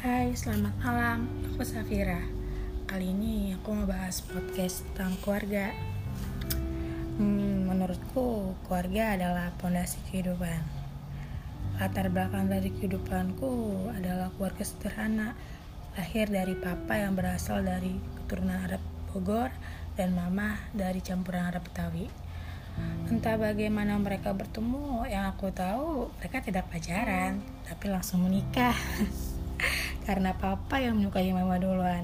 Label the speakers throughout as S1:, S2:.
S1: Hai, selamat malam. Aku Safira. Kali ini aku mau bahas podcast tentang keluarga. Hmm, menurutku, keluarga adalah pondasi kehidupan. Latar belakang dari kehidupanku adalah keluarga sederhana. Lahir dari papa yang berasal dari keturunan Arab Bogor dan mama dari campuran Arab Betawi. Entah bagaimana mereka bertemu, yang aku tahu mereka tidak pacaran, tapi langsung menikah. karena papa yang menyukai mama duluan.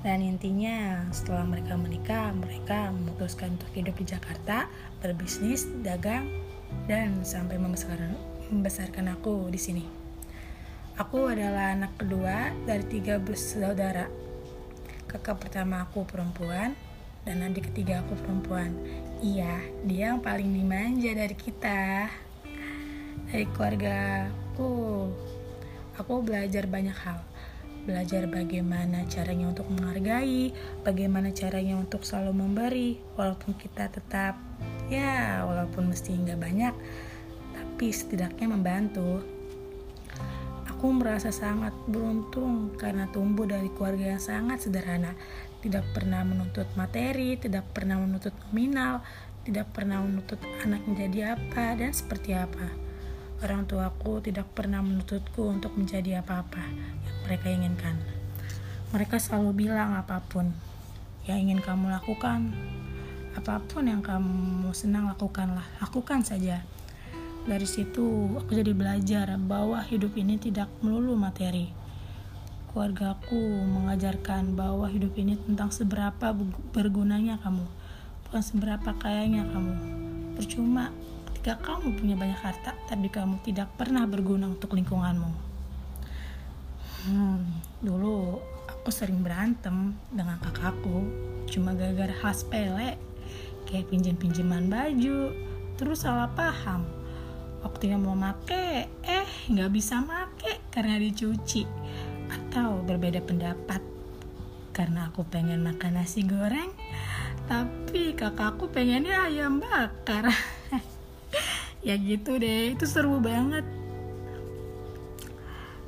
S1: Dan intinya setelah mereka menikah mereka memutuskan untuk hidup di Jakarta berbisnis dagang dan sampai membesarkan membesarkan aku di sini. Aku adalah anak kedua dari tiga bersaudara. Kakak pertama aku perempuan dan adik ketiga aku perempuan. Iya dia yang paling dimanja dari kita dari keluarga aku aku belajar banyak hal. Belajar bagaimana caranya untuk menghargai bagaimana caranya untuk selalu memberi walaupun kita tetap ya walaupun mesti nggak banyak tapi setidaknya membantu. Aku merasa sangat beruntung karena tumbuh dari keluarga yang sangat sederhana. Tidak pernah menuntut materi tidak pernah menuntut nominal tidak pernah menuntut anak menjadi apa dan seperti apa Orang tuaku tidak pernah menuntutku untuk menjadi apa-apa yang mereka inginkan. Mereka selalu bilang apa pun yang ingin kamu lakukan, apa pun yang kamu senang lakukanlah, lakukan saja. Dari situ aku jadi belajar bahwa hidup ini tidak melulu materi. Keluargaku mengajarkan bahwa hidup ini tentang seberapa bergunanya kamu, bukan seberapa kayanya kamu. Percuma jika kamu punya banyak harta, tapi kamu tidak pernah berguna untuk lingkunganmu. Hmm, dulu aku sering berantem dengan kakakku, cuma gara-gara hal sepele, kayak pinjam-pinjaman baju, terus salah paham. Waktunya mau make, eh nggak bisa make karena dicuci. Atau berbeda pendapat, karena aku pengen makan nasi goreng, tapi kakakku pengennya ayam bakar. ya gitu deh itu seru banget.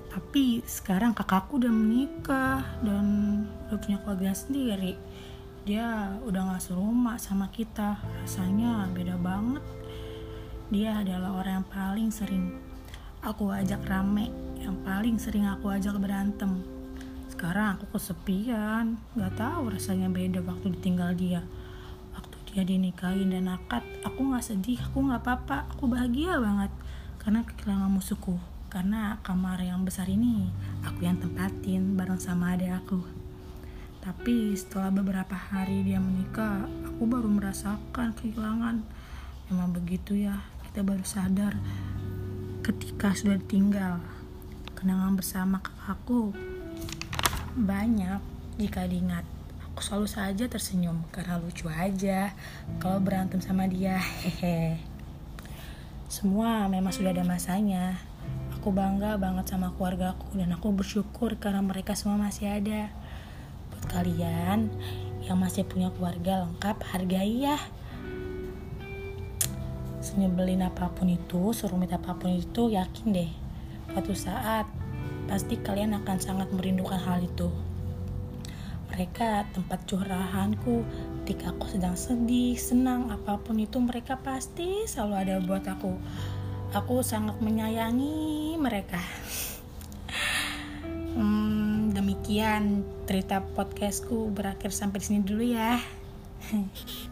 S1: Tapi sekarang kakakku udah menikah dan udah punya keluarga sendiri. Dia udah gak serumah sama kita rasanya beda banget. Dia adalah orang yang paling sering aku ajak rame yang paling sering aku ajak berantem. Sekarang aku kesepian gak tahu rasanya beda waktu ditinggal dia dia dinikahin dan akad aku nggak sedih aku nggak apa-apa aku bahagia banget. Karena kehilangan musuhku karena kamar yang besar ini aku yang tempatin bareng sama adik aku. Tapi setelah beberapa hari dia menikah aku baru merasakan kehilangan. Memang begitu ya kita baru sadar ketika sudah ditinggal. Kenangan bersama kakakku banyak jika diingat selalu saja tersenyum karena lucu aja kalau berantem sama dia hehe. Semua memang sudah ada masanya. Aku bangga banget sama keluarga aku dan aku bersyukur karena mereka semua masih ada. Buat kalian yang masih punya keluarga lengkap hargai ya. Senyebelin apa pun itu serumit apa pun itu yakin deh. Suatu saat pasti kalian akan sangat merindukan hal itu mereka tempat curahanku ketika aku sedang sedih, senang, apa pun itu mereka pasti selalu ada buat aku. Aku sangat menyayangi mereka. Hmm, demikian cerita podcastku berakhir sampai sini dulu ya.